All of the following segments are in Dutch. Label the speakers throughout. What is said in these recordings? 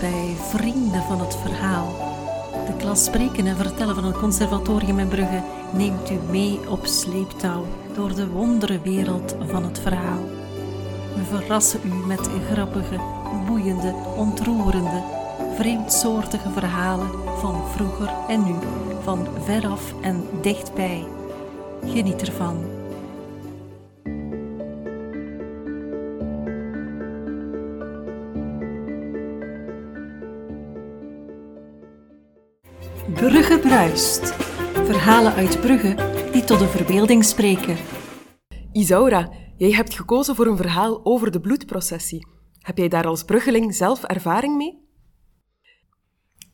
Speaker 1: bij Vrienden van het Verhaal. De klas Spreken en Vertellen van het Conservatorium in Brugge neemt u mee op sleeptouw door de wonderenwereld van het verhaal. We verrassen u met grappige, boeiende, ontroerende, vreemdsoortige verhalen van vroeger en nu, van veraf en dichtbij. Geniet ervan. Brugge bruist. Verhalen uit Brugge die tot de verbeelding spreken.
Speaker 2: Isaura, jij hebt gekozen voor een verhaal over de bloedprocessie. Heb jij daar als bruggeling zelf ervaring mee?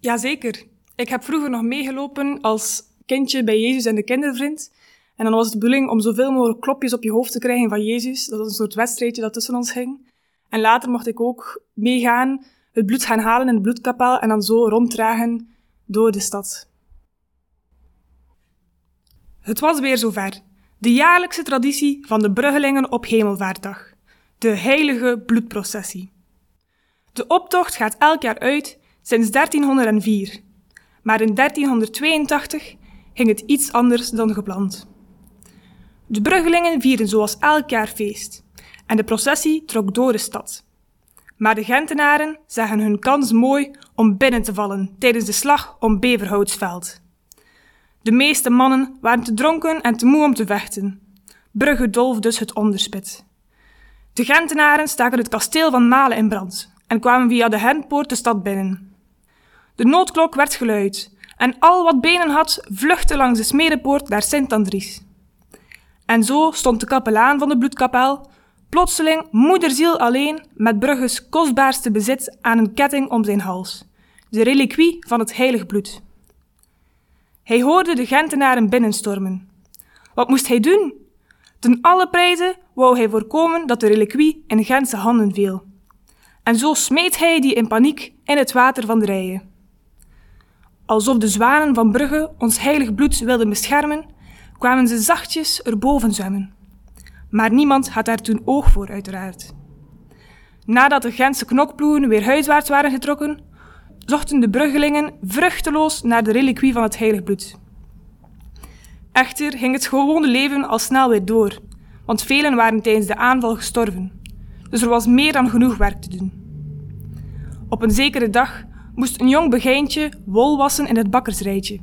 Speaker 3: Jazeker. Ik heb vroeger nog meegelopen als kindje bij Jezus en de kindervriend. En dan was het de bedoeling om zoveel mogelijk klopjes op je hoofd te krijgen van Jezus. Dat was een soort wedstrijdje dat tussen ons ging. En later mocht ik ook meegaan, het bloed gaan halen in de bloedkapel en dan zo ronddragen door de stad. Het was weer zover. De jaarlijkse traditie van de Bruggelingen op Hemelvaartdag. De heilige bloedprocessie. De optocht gaat elk jaar uit sinds 1304. Maar in 1382 ging het iets anders dan gepland. De Bruggelingen vierden zoals elk jaar feest en de processie trok door de stad. Maar de Gentenaren zagen hun kans mooi om binnen te vallen tijdens de slag om Beverhoutsveld. De meeste mannen waren te dronken en te moe om te vechten. Brugge dolf dus het onderspit. De Gentenaren staken het kasteel van Malen in brand en kwamen via de Hentpoort de stad binnen. De noodklok werd geluid en al wat benen had vluchtte langs de smedepoort naar Sint-Andries. En zo stond de kapelaan van de bloedkapel plotseling moederziel alleen met Brugges kostbaarste bezit aan een ketting om zijn hals, de reliquie van het heilig bloed. Hij hoorde de Gentenaren binnenstormen. Wat moest hij doen? Ten alle prijzen wou hij voorkomen dat de reliquie in Gentse handen viel. En zo smeet hij die in paniek in het water van de rijen. Alsof de zwanen van Brugge ons heilig bloed wilden beschermen, kwamen ze zachtjes erboven zwemmen. Maar niemand had daar toen oog voor, uiteraard. Nadat de Gentse knokploegen weer huiswaarts waren getrokken, zochten de bruggelingen vruchteloos naar de reliquie van het heilig bloed. Echter ging het gewone leven al snel weer door, want velen waren tijdens de aanval gestorven. Dus er was meer dan genoeg werk te doen. Op een zekere dag moest een jong begeintje wol wassen in het bakkersrijtje.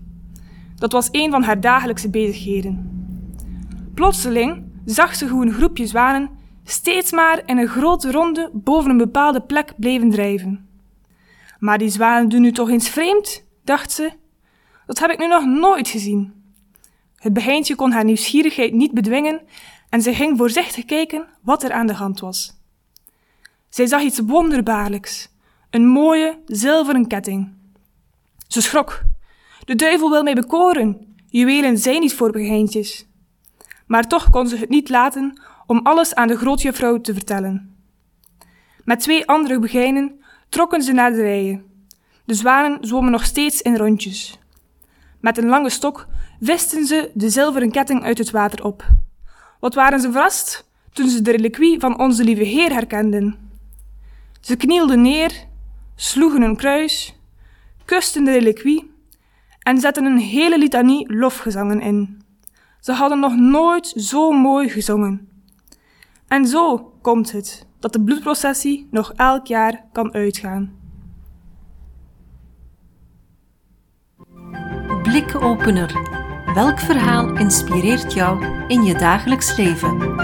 Speaker 3: Dat was een van haar dagelijkse bezigheden. Plotseling zag ze hoe een groepje zwanen steeds maar in een grote ronde boven een bepaalde plek bleven drijven. Maar die zwanen doen nu toch eens vreemd, dacht ze. Dat heb ik nu nog nooit gezien. Het beheintje kon haar nieuwsgierigheid niet bedwingen en ze ging voorzichtig kijken wat er aan de hand was. Zij zag iets wonderbaarlijks, een mooie zilveren ketting. Ze schrok. De duivel wil mij bekoren. Juwelen zijn niet voor begeintjes. Maar toch kon ze het niet laten om alles aan de grootjuffrouw te vertellen. Met twee andere begijnen trokken ze naar de rijen. De zwanen zwommen nog steeds in rondjes. Met een lange stok visten ze de zilveren ketting uit het water op. Wat waren ze verrast toen ze de reliquie van onze lieve Heer herkenden. Ze knielden neer, sloegen een kruis, kusten de reliquie en zetten een hele litanie lofgezangen in. Ze hadden nog nooit zo mooi gezongen. En zo komt het dat de bloedprocessie nog elk jaar kan uitgaan.
Speaker 1: Blikopener. Welk verhaal inspireert jou in je dagelijks leven?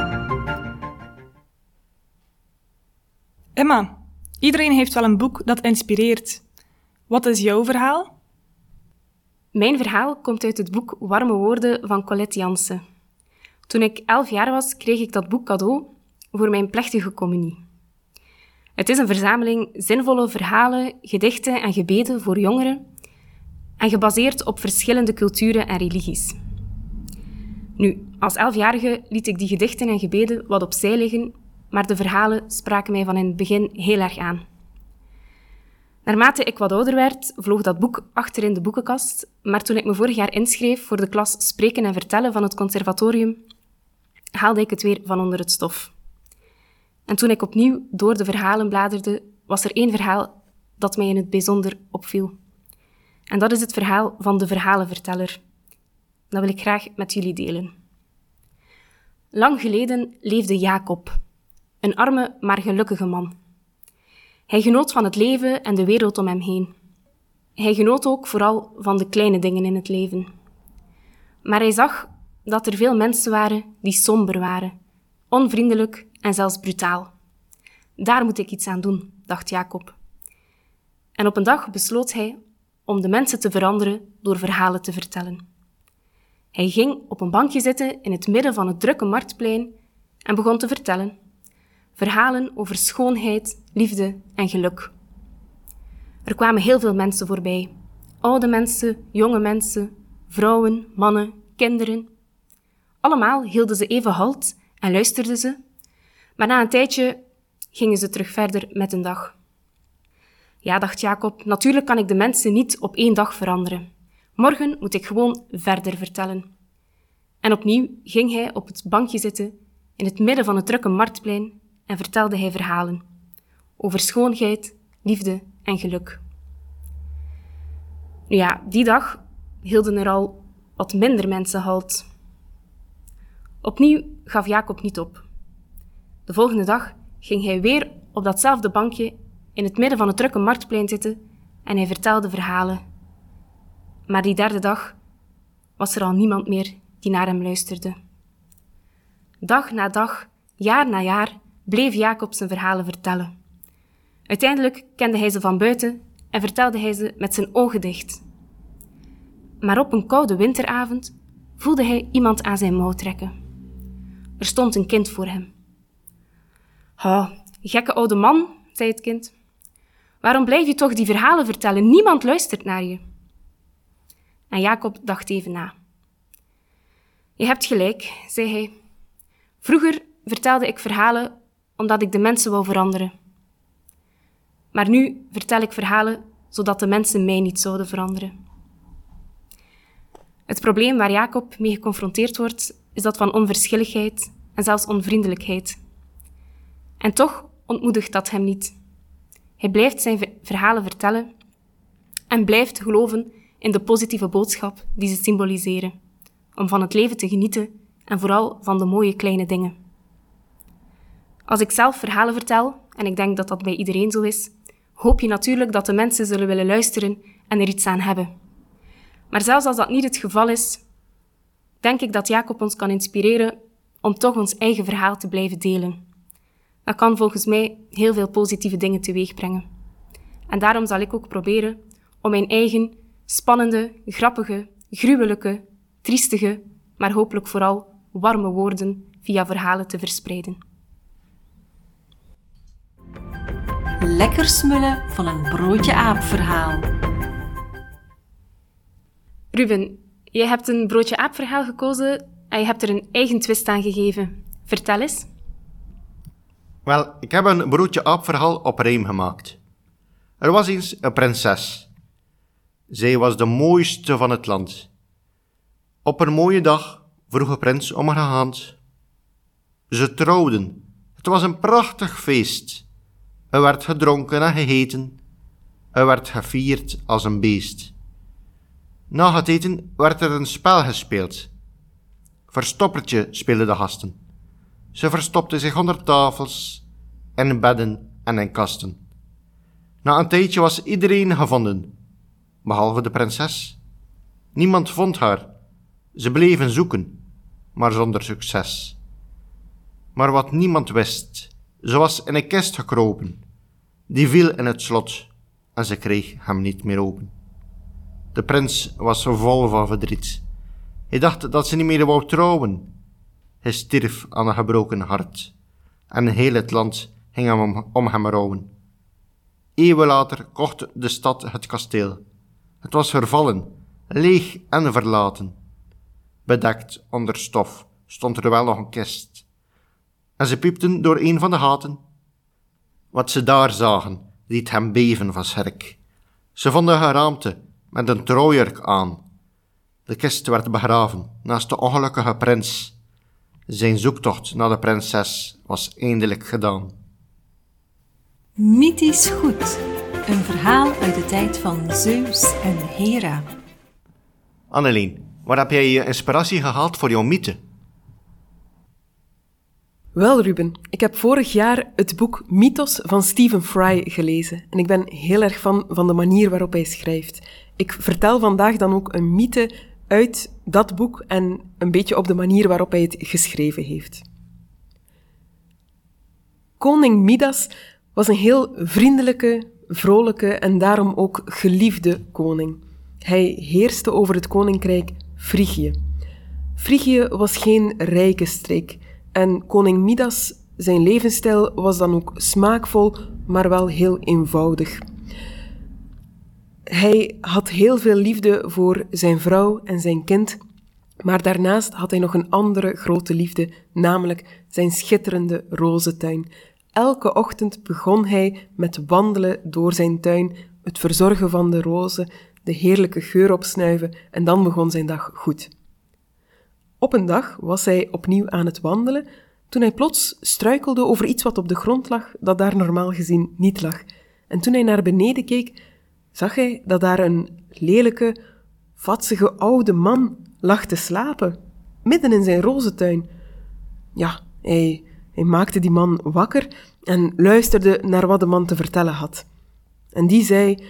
Speaker 3: Emma, iedereen heeft wel een boek dat inspireert. Wat is jouw verhaal?
Speaker 4: Mijn verhaal komt uit het boek Warme Woorden van Colette Jansen. Toen ik elf jaar was, kreeg ik dat boek cadeau voor mijn plechtige communie. Het is een verzameling zinvolle verhalen, gedichten en gebeden voor jongeren en gebaseerd op verschillende culturen en religies. Nu, als elfjarige liet ik die gedichten en gebeden wat opzij liggen, maar de verhalen spraken mij van in het begin heel erg aan. Naarmate ik wat ouder werd, vloog dat boek achter in de boekenkast, maar toen ik me vorig jaar inschreef voor de klas Spreken en Vertellen van het conservatorium, haalde ik het weer van onder het stof. En toen ik opnieuw door de verhalen bladerde, was er één verhaal dat mij in het bijzonder opviel. En dat is het verhaal van de verhalenverteller. Dat wil ik graag met jullie delen. Lang geleden leefde Jacob, een arme maar gelukkige man. Hij genoot van het leven en de wereld om hem heen. Hij genoot ook vooral van de kleine dingen in het leven. Maar hij zag dat er veel mensen waren die somber waren, onvriendelijk en zelfs brutaal. Daar moet ik iets aan doen, dacht Jacob. En op een dag besloot hij om de mensen te veranderen door verhalen te vertellen. Hij ging op een bankje zitten in het midden van het drukke marktplein en begon te vertellen. Verhalen over schoonheid, liefde en geluk. Er kwamen heel veel mensen voorbij. Oude mensen, jonge mensen, vrouwen, mannen, kinderen. Allemaal hielden ze even halt en luisterden ze, maar na een tijdje gingen ze terug verder met een dag. Ja, dacht Jacob, natuurlijk kan ik de mensen niet op één dag veranderen. Morgen moet ik gewoon verder vertellen. En opnieuw ging hij op het bankje zitten in het midden van het drukke marktplein en vertelde hij verhalen over schoonheid, liefde en geluk. Nu ja, die dag hielden er al wat minder mensen halt. Opnieuw gaf Jacob niet op. De volgende dag ging hij weer op datzelfde bankje in het midden van het drukke marktplein zitten en hij vertelde verhalen. Maar die derde dag was er al niemand meer die naar hem luisterde. Dag na dag, jaar na jaar, bleef Jacob zijn verhalen vertellen. Uiteindelijk kende hij ze van buiten en vertelde hij ze met zijn ogen dicht. Maar op een koude winteravond voelde hij iemand aan zijn mouw trekken. Er stond een kind voor hem. Ha, gekke oude man, zei het kind. Waarom blijf je toch die verhalen vertellen? Niemand luistert naar je. En Jacob dacht even na. Je hebt gelijk, zei hij. Vroeger vertelde ik verhalen omdat ik de mensen wou veranderen. Maar nu vertel ik verhalen zodat de mensen mij niet zouden veranderen. Het probleem waar Jacob mee geconfronteerd wordt, is dat van onverschilligheid en zelfs onvriendelijkheid. En toch ontmoedigt dat hem niet. Hij blijft zijn verhalen vertellen en blijft geloven in de positieve boodschap die ze symboliseren, om van het leven te genieten en vooral van de mooie kleine dingen. Als ik zelf verhalen vertel, en ik denk dat dat bij iedereen zo is, hoop je natuurlijk dat de mensen zullen willen luisteren en er iets aan hebben. Maar zelfs als dat niet het geval is, denk ik dat Jacob ons kan inspireren om toch ons eigen verhaal te blijven delen. Dat kan volgens mij heel veel positieve dingen teweegbrengen. En daarom zal ik ook proberen om mijn eigen spannende, grappige, gruwelijke, triestige, maar hopelijk vooral warme woorden via verhalen te verspreiden.
Speaker 1: Lekker smullen van een broodje aap verhaal.
Speaker 4: Ruben, jij hebt een broodje aap verhaal gekozen en je hebt er een eigen twist aan gegeven. Vertel eens.
Speaker 5: Wel, ik heb een broodje aapverhaal op rijm gemaakt. Er was eens een prinses. Zij was de mooiste van het land. Op een mooie dag vroeg de prins om haar hand. Ze trouwden. Het was een prachtig feest. Er werd gedronken en gegeten. Er werd gevierd als een beest. Na het eten werd er een spel gespeeld. Verstoppertje speelden de gasten. Ze verstopte zich onder tafels, in bedden en in kasten. Na een tijdje was iedereen gevonden, behalve de prinses. Niemand vond haar. Ze bleven zoeken, maar zonder succes. Maar wat niemand wist, ze was in een kist gekropen. Die viel in het slot en ze kreeg hem niet meer open. De prins was vol van verdriet. Hij dacht dat ze niet meer wou trouwen hij stierf aan een gebroken hart. En heel het land ging hem om, hem rouwen. Eeuwen later kocht de stad het kasteel. Het was vervallen, leeg en verlaten. Bedekt onder stof stond er wel nog een kist. En ze piepten door een van de gaten. Wat ze daar zagen, liet hem beven van schrik. Ze vonden een raamte met een trouwjurk aan. De kist werd begraven naast de ongelukkige prins zijn zoektocht naar de prinses was eindelijk gedaan.
Speaker 1: Mythisch goed. Een verhaal uit de tijd van Zeus en Hera.
Speaker 5: Annelien, waar heb jij je inspiratie gehaald voor jouw mythe?
Speaker 2: Wel, Ruben, ik heb vorig jaar het boek Mythos van Stephen Fry gelezen en ik ben heel erg fan van de manier waarop hij schrijft. Ik vertel vandaag dan ook een mythe uit dat boek en een beetje op de manier waarop hij het geschreven heeft. Koning Midas was een heel vriendelijke, vrolijke en daarom ook geliefde koning. Hij heerste over het koninkrijk Frigië. Frigië was geen rijke streek en koning Midas, zijn levensstijl was dan ook smaakvol, maar wel heel eenvoudig. Hij had heel veel liefde voor zijn vrouw en zijn kind, maar daarnaast had hij nog een andere grote liefde, namelijk zijn schitterende rozentuin. Elke ochtend begon hij met wandelen door zijn tuin, het verzorgen van de rozen, de heerlijke geur opsnuiven en dan begon zijn dag goed. Op een dag was hij opnieuw aan het wandelen toen hij plots struikelde over iets wat op de grond lag dat daar normaal gezien niet lag. En toen hij naar beneden keek, zag hij dat daar een lelijke, vatsige oude man lag te slapen, midden in zijn rozentuin. Ja, hij, maakte die man wakker en luisterde naar wat de man te vertellen had. En die zei: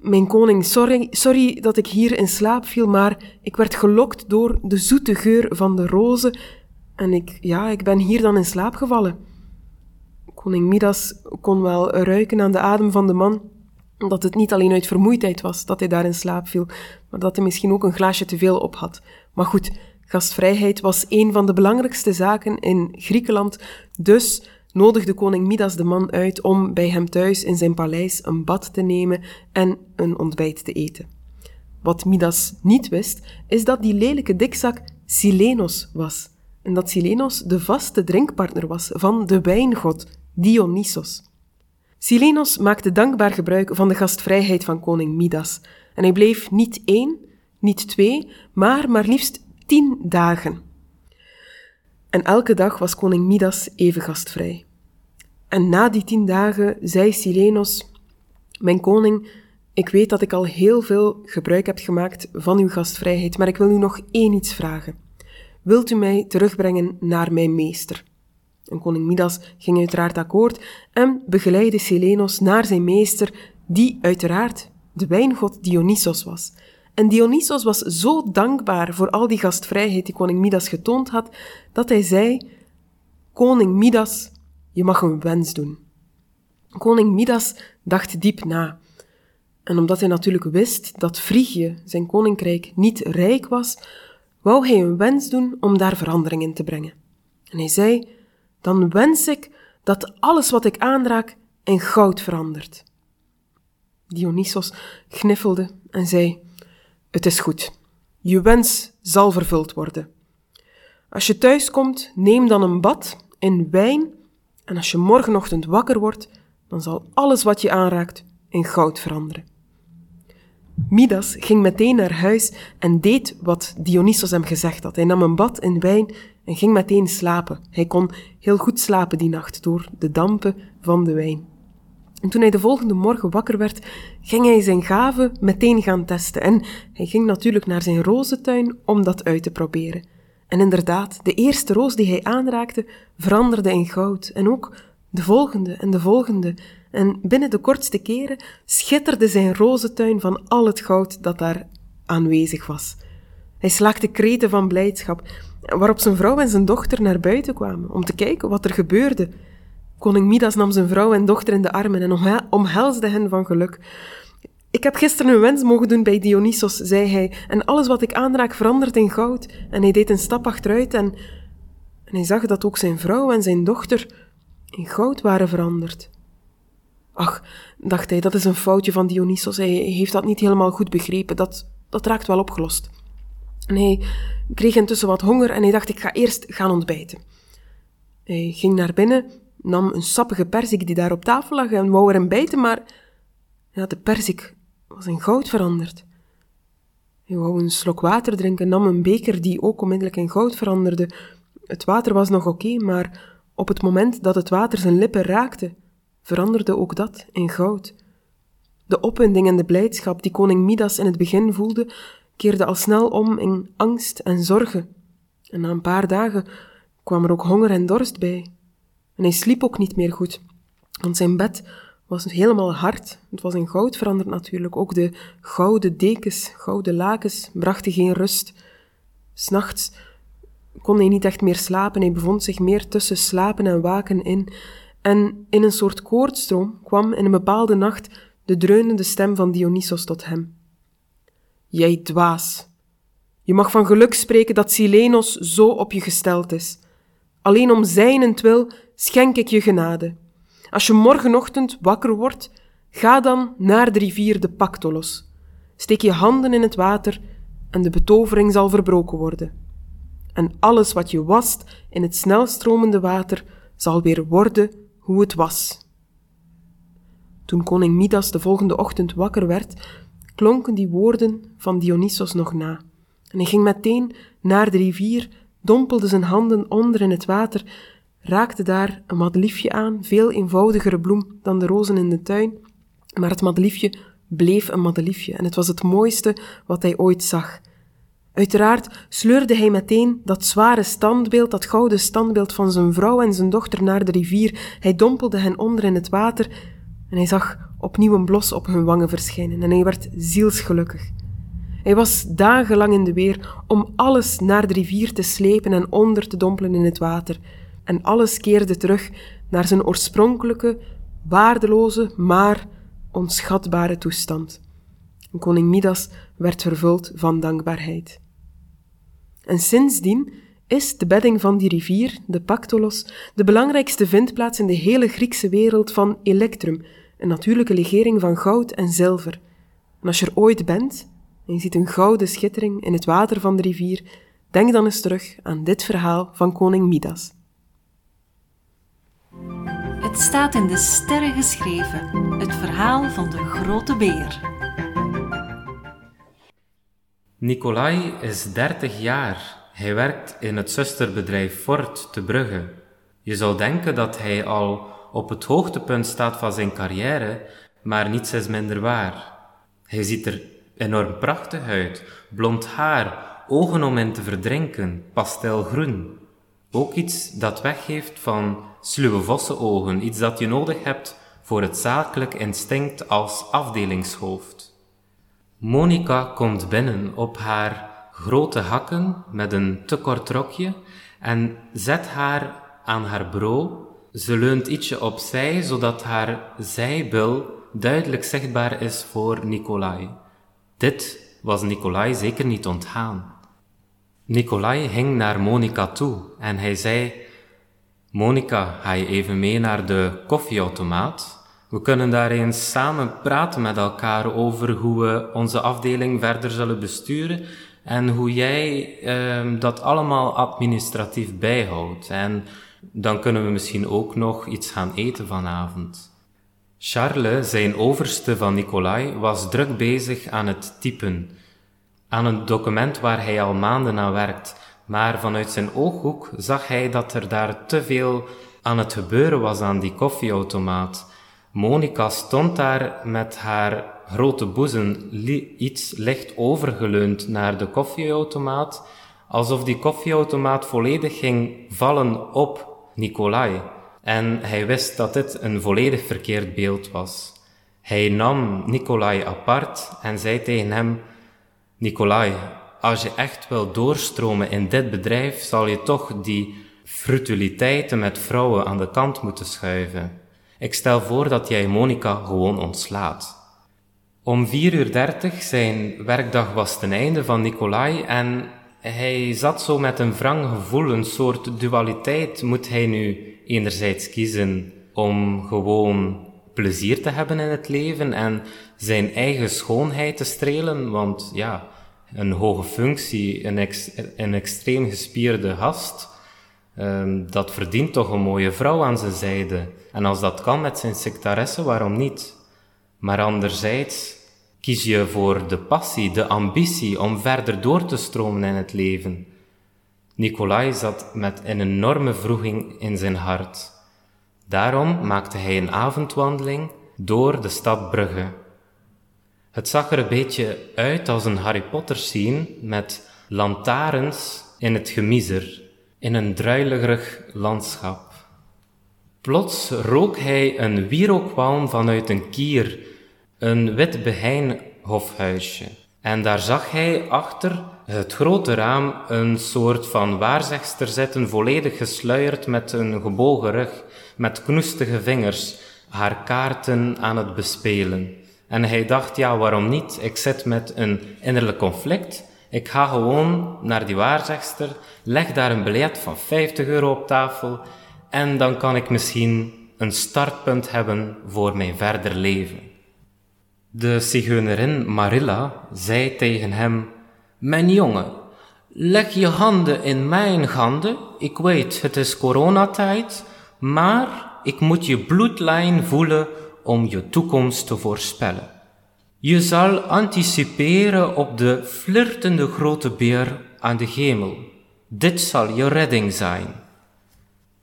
Speaker 2: Mijn koning, sorry, sorry dat ik hier in slaap viel, maar ik werd gelokt door de zoete geur van de rozen en ik, ja, ik ben hier dan in slaap gevallen. Koning Midas kon wel ruiken aan de adem van de man dat het niet alleen uit vermoeidheid was dat hij daar in slaap viel, maar dat hij misschien ook een glaasje te veel op had. Maar goed, gastvrijheid was een van de belangrijkste zaken in Griekenland, dus nodigde koning Midas de man uit om bij hem thuis in zijn paleis een bad te nemen en een ontbijt te eten. Wat Midas niet wist, is dat die lelijke dikzak Silenos was, en dat Silenos de vaste drinkpartner was van de wijngod Dionysos. Silenos maakte dankbaar gebruik van de gastvrijheid van koning Midas en hij bleef niet één, niet twee, maar maar liefst tien dagen. En elke dag was koning Midas even gastvrij. En na die tien dagen zei Silenos, mijn koning, ik weet dat ik al heel veel gebruik heb gemaakt van uw gastvrijheid, maar ik wil u nog één iets vragen. Wilt u mij terugbrengen naar mijn meester? En koning Midas ging uiteraard akkoord en begeleidde Silenos naar zijn meester, die uiteraard de wijngod Dionysos was. En Dionysos was zo dankbaar voor al die gastvrijheid die koning Midas getoond had, dat hij zei: Koning Midas, je mag een wens doen. Koning Midas dacht diep na. En omdat hij natuurlijk wist dat Frigië, zijn koninkrijk, niet rijk was, wou hij een wens doen om daar verandering in te brengen. En hij zei: Dan wens ik dat alles wat ik aanraak in goud verandert. Dionysos gniffelde en zei: Het is goed. Je wens zal vervuld worden. Als je thuis komt, neem dan een bad in wijn, en als je morgenochtend wakker wordt, dan zal alles wat je aanraakt in goud veranderen. Midas ging meteen naar huis en deed wat Dionysos hem gezegd had. Hij nam een bad in wijn en ging meteen slapen. Hij kon heel goed slapen die nacht door de dampen van de wijn. En toen hij de volgende morgen wakker werd, ging hij zijn gave meteen gaan testen. En hij ging natuurlijk naar zijn rozentuin om dat uit te proberen. En inderdaad, de eerste roos die hij aanraakte veranderde in goud. En ook de volgende en de volgende en binnen de kortste keren schitterde zijn rozentuin van al het goud dat daar aanwezig was. Hij slaakte kreten van blijdschap, waarop zijn vrouw en zijn dochter naar buiten kwamen om te kijken wat er gebeurde. Koning Midas nam zijn vrouw en dochter in de armen en omhelsde hen van geluk. Ik heb gisteren een wens mogen doen bij Dionysos, zei hij, en alles wat ik aanraak verandert in goud. En hij deed een stap achteruit en, en hij zag dat ook zijn vrouw en zijn dochter in goud waren veranderd. Ach, dacht hij, dat is een foutje van Dionysos. Hij heeft dat niet helemaal goed begrepen. Dat, dat raakt wel opgelost. En hij kreeg intussen wat honger en hij dacht, ik ga eerst gaan ontbijten. Hij ging naar binnen, nam een sappige perzik die daar op tafel lag en wou erin bijten, maar ja, de perzik was in goud veranderd. Hij wou een slok water drinken, nam een beker die ook onmiddellijk in goud veranderde. Het water was nog oké, maar op het moment dat het water zijn lippen raakte, veranderde ook dat in goud. De opwinding en de blijdschap die koning Midas in het begin voelde, keerde al snel om in angst en zorgen. En na een paar dagen kwam er ook honger en dorst bij. En hij sliep ook niet meer goed, want zijn bed was helemaal hard. Het was in goud veranderd natuurlijk. Ook de gouden dekens, gouden lakens brachten geen rust. S'nachts kon hij niet echt meer slapen. Hij bevond zich meer tussen slapen en waken in. En in een soort koordstroom kwam in een bepaalde nacht de dreunende stem van Dionysos tot hem. Jij dwaas! Je mag van geluk spreken dat Silenos zo op je gesteld is. Alleen om zijnentwil schenk ik je genade. Als je morgenochtend wakker wordt, ga dan naar de rivier de Pactolos. Steek je handen in het water en de betovering zal verbroken worden. En alles wat je wast in het snelstromende water zal weer worden hoe het was. Toen koning Midas de volgende ochtend wakker werd, klonken die woorden van Dionysos nog na. En hij ging meteen naar de rivier, dompelde zijn handen onder in het water raakte daar een madeliefje aan, veel eenvoudigere bloem dan de rozen in de tuin, maar het madeliefje bleef een madeliefje en het was het mooiste wat hij ooit zag. Uiteraard sleurde hij meteen dat zware standbeeld, dat gouden standbeeld van zijn vrouw en zijn dochter naar de rivier. Hij dompelde hen onder in het water en hij zag opnieuw een blos op hun wangen verschijnen en hij werd zielsgelukkig. Hij was dagenlang in de weer om alles naar de rivier te slepen en onder te dompelen in het water en alles keerde terug naar zijn oorspronkelijke, waardeloze, maar onschatbare toestand. Koning Midas werd vervuld van dankbaarheid. En sindsdien is de bedding van die rivier, de Pactolos, de belangrijkste vindplaats in de hele Griekse wereld van elektrum, een natuurlijke legering van goud en zilver. En als je er ooit bent en je ziet een gouden schittering in het water van de rivier, denk dan eens terug aan dit verhaal van koning Midas.
Speaker 1: Het staat in de sterren geschreven, het verhaal van de grote beer.
Speaker 6: Nicolai is 30 jaar. Hij werkt in het zusterbedrijf Ford te Brugge. Je zou denken dat hij al op het hoogtepunt staat van zijn carrière, maar niets is minder waar. Hij ziet er enorm prachtig uit, blond haar, ogen om in te verdrinken, pastelgroen. Ook iets dat weggeeft van sluwe vossenogen, iets dat je nodig hebt voor het zakelijk instinct als afdelingshoofd. Monica komt binnen op haar grote hakken met een te kort rokje en zet haar aan haar bureau. Ze leunt ietsje opzij, zodat haar zijbil duidelijk zichtbaar is voor Nicolai. Dit was Nicolai zeker niet ontgaan. Nicolai ging naar Monica toe en hij zei: Monica, ga je even mee naar de koffieautomaat? We kunnen daar eens samen praten met elkaar over hoe we onze afdeling verder zullen besturen en hoe jij eh, dat allemaal administratief bijhoudt. En dan kunnen we misschien ook nog iets gaan eten vanavond. Charles, zijn overste van Nicolai, was druk bezig aan het typen aan een document waar hij al maanden aan werkt, maar vanuit zijn ooghoek zag hij dat er daar te veel aan het gebeuren was aan die koffieautomaat. Monica stond daar met haar grote boezem iets licht overgeleund naar de koffieautomaat, alsof die koffieautomaat volledig ging vallen op Nicolai. En hij wist dat dit een volledig verkeerd beeld was. Hij nam Nicolai apart en zei tegen hem: Nicolai, als je echt wil doorstromen in dit bedrijf, zal je toch die frutiliteiten met vrouwen aan de kant moeten schuiven. Ik stel voor dat jij Monica gewoon ontslaat. Om 4.30 uur zijn werkdag was ten einde van Nicolai en hij zat zo met een wrang gevoel, een soort dualiteit. Moet hij nu enerzijds kiezen om gewoon plezier te hebben in het leven en zijn eigen schoonheid te strelen, want ja, een hoge functie, een, een extreem gespierde gast, um, dat verdient toch een mooie vrouw aan zijn zijde. En als dat kan met zijn sectaresse, waarom niet? Maar anderzijds kies je voor de passie, de ambitie om verder door te stromen in het leven. Nicolai zat met een enorme vroeging in zijn hart. Daarom maakte hij een avondwandeling door de stad Brugge. Het zag er een beetje uit als een Harry Potter scene met lantaarns in het gemiezer, in een druilerig landschap. Plots rook hij een wierookwalm vanuit een kier, een wit behein hofhuisje. En daar zag hij achter het grote raam een soort van waarzegster zitten, volledig gesluierd met een gebogen rug, met knoestige vingers, haar kaarten aan het bespelen. En hij dacht, ja, waarom niet? Ik zit met een innerlijk conflict. Ik ga gewoon naar die waarzegster, leg daar een biljet van 50 euro op tafel en dan kan ik misschien een startpunt hebben voor mijn verder leven. De zigeunerin Marilla zei tegen hem, Mijn jongen, leg je handen in mijn handen. Ik weet, het is coronatijd, maar ik moet je bloedlijn voelen om je toekomst te voorspellen. Je zal anticiperen op de flirtende grote beer aan de hemel. Dit zal je redding zijn.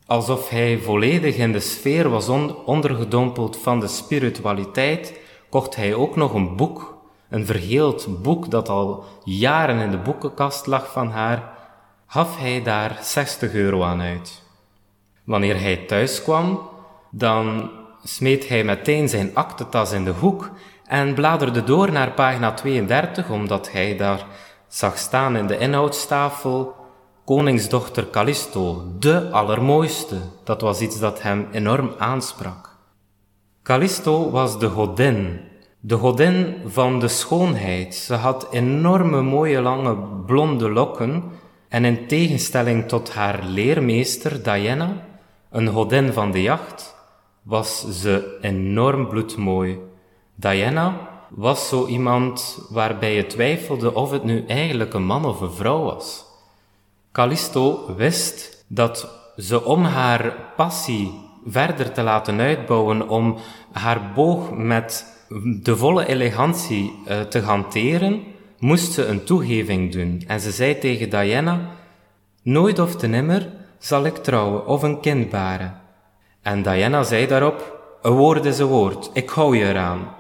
Speaker 6: Alsof hij volledig in de sfeer was ondergedompeld van de spiritualiteit, kocht hij ook nog een boek, een vergeeld boek dat al jaren in de boekenkast lag van haar, gaf hij daar 60 euro aan uit. Wanneer hij thuis kwam, dan smeet hij meteen zijn aktetas in de hoek en bladerde door naar pagina 32, omdat hij daar zag staan in de inhoudstafel koningsdochter Callisto, de allermooiste. Dat was iets dat hem enorm aansprak. Callisto was de godin, de godin van de schoonheid. Ze had enorme mooie lange blonde lokken en in tegenstelling tot haar leermeester Diana, een godin van de jacht, was ze enorm bloedmooi. Diana was zo iemand waarbij je twijfelde of het nu eigenlijk een man of een vrouw was. Callisto wist dat ze om haar passie verder te laten uitbouwen, om haar boog met de volle elegantie uh, te hanteren, moest ze een toegeving doen. En ze zei tegen Diana, nooit of te nimmer zal ik trouwen of een kind baren. En Diana zei daarop, een woord is een woord, ik hou je eraan.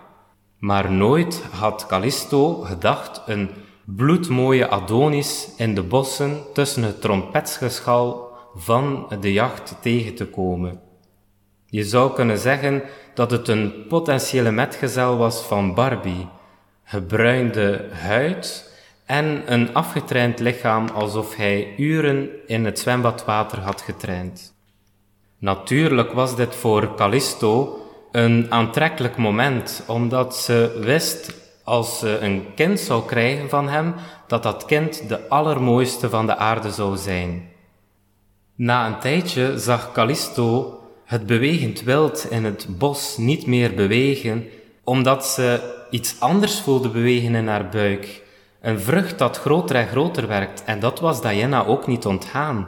Speaker 6: Maar nooit had Callisto gedacht een bloedmooie Adonis in de bossen tussen het trompetsgeschal van de jacht tegen te komen. Je zou kunnen zeggen dat het een potentiële metgezel was van Barbie, gebruinde huid en een afgetraind lichaam alsof hij uren in het zwembadwater had getraind. Natuurlijk was dit voor Callisto een aantrekkelijk moment, omdat ze wist als ze een kind zou krijgen van hem, dat dat kind de allermooiste van de aarde zou zijn. Na een tijdje zag Callisto het bewegend wild in het bos niet meer bewegen, omdat ze iets anders voelde bewegen in haar buik. Een vrucht dat groter en groter werkt, en dat was Diana ook niet ontgaan.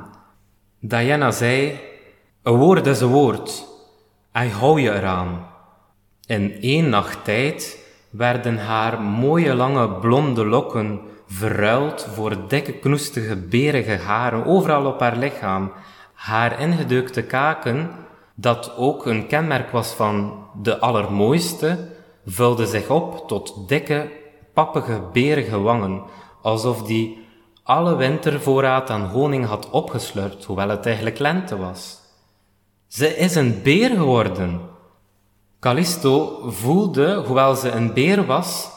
Speaker 6: Diana zei, een woord is een woord, en hou je eraan. In één nacht tijd werden haar mooie lange blonde lokken verruild voor dikke knoestige berige haren overal op haar lichaam. Haar ingedeukte kaken, dat ook een kenmerk was van de allermooiste, vulden zich op tot dikke, pappige, berige wangen, alsof die alle wintervoorraad aan honing had opgeslurpt, hoewel het eigenlijk lente was. Ze is een beer geworden, Callisto voelde, hoewel ze een beer was,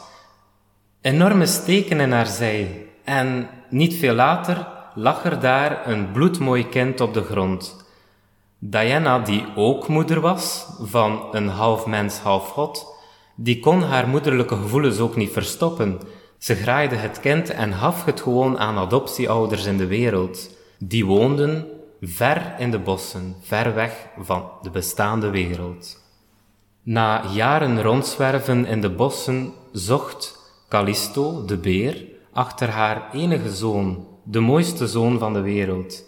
Speaker 6: enorme steken in haar zij. En niet veel later lag er daar een bloedmooi kind op de grond. Diana, die ook moeder was van een half mens, half god, die kon haar moederlijke gevoelens ook niet verstoppen. Ze graaide het kind en gaf het gewoon aan adoptieouders in de wereld. Die woonden ver in de bossen, ver weg van de bestaande wereld. Na jaren rondzwerven in de bossen zocht Callisto, de beer, achter haar enige zoon, de mooiste zoon van de wereld.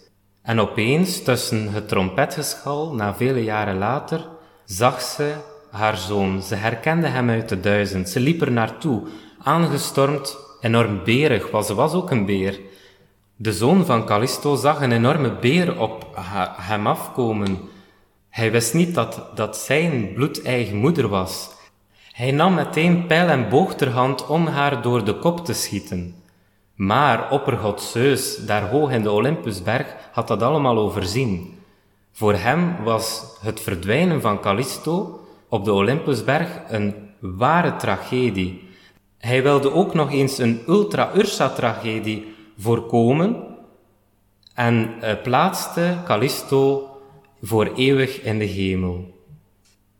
Speaker 6: En opeens, tussen het trompetgeschal, na vele jaren later, zag ze haar zoon. Ze herkende hem uit de duizend. Ze liep er naartoe, aangestormd, enorm berig, want ze was ook een beer. De zoon van Callisto zag een enorme beer op hem afkomen. Hij wist niet dat dat zijn bloedeigen moeder was. Hij nam meteen pijl en boog ter hand om haar door de kop te schieten. Maar oppergod Zeus, daar hoog in de Olympusberg, had dat allemaal overzien. Voor hem was het verdwijnen van Callisto op de Olympusberg een ware tragedie. Hij wilde ook nog eens een ultra-ursa-tragedie voorkomen en uh, plaatste Callisto voor eeuwig in de hemel.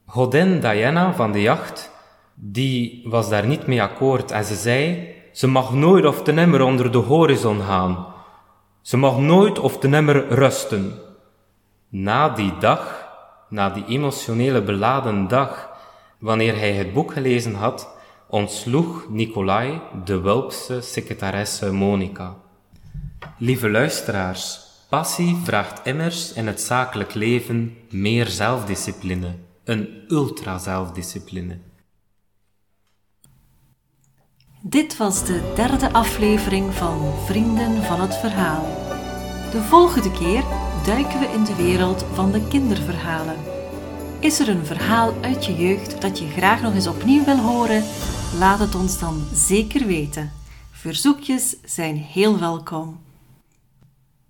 Speaker 6: Godin Diana van de jacht, die was daar niet mee akkoord en ze zei, ze mag nooit of te nimmer onder de horizon gaan. Ze mag nooit of te nimmer rusten. Na die dag, na die emotionele beladen dag, wanneer hij het boek gelezen had, ontsloeg Nicolai de Wulpse secretaresse Monica. Lieve luisteraars, passie vraagt immers in het zakelijk leven meer zelfdiscipline, een ultra-zelfdiscipline.
Speaker 1: Dit was de derde aflevering van Vrienden van het Verhaal. De volgende keer duiken we in de wereld van de kinderverhalen. Is er een verhaal uit je jeugd dat je graag nog eens opnieuw wil horen? Laat het ons dan zeker weten. Verzoekjes zijn heel welkom.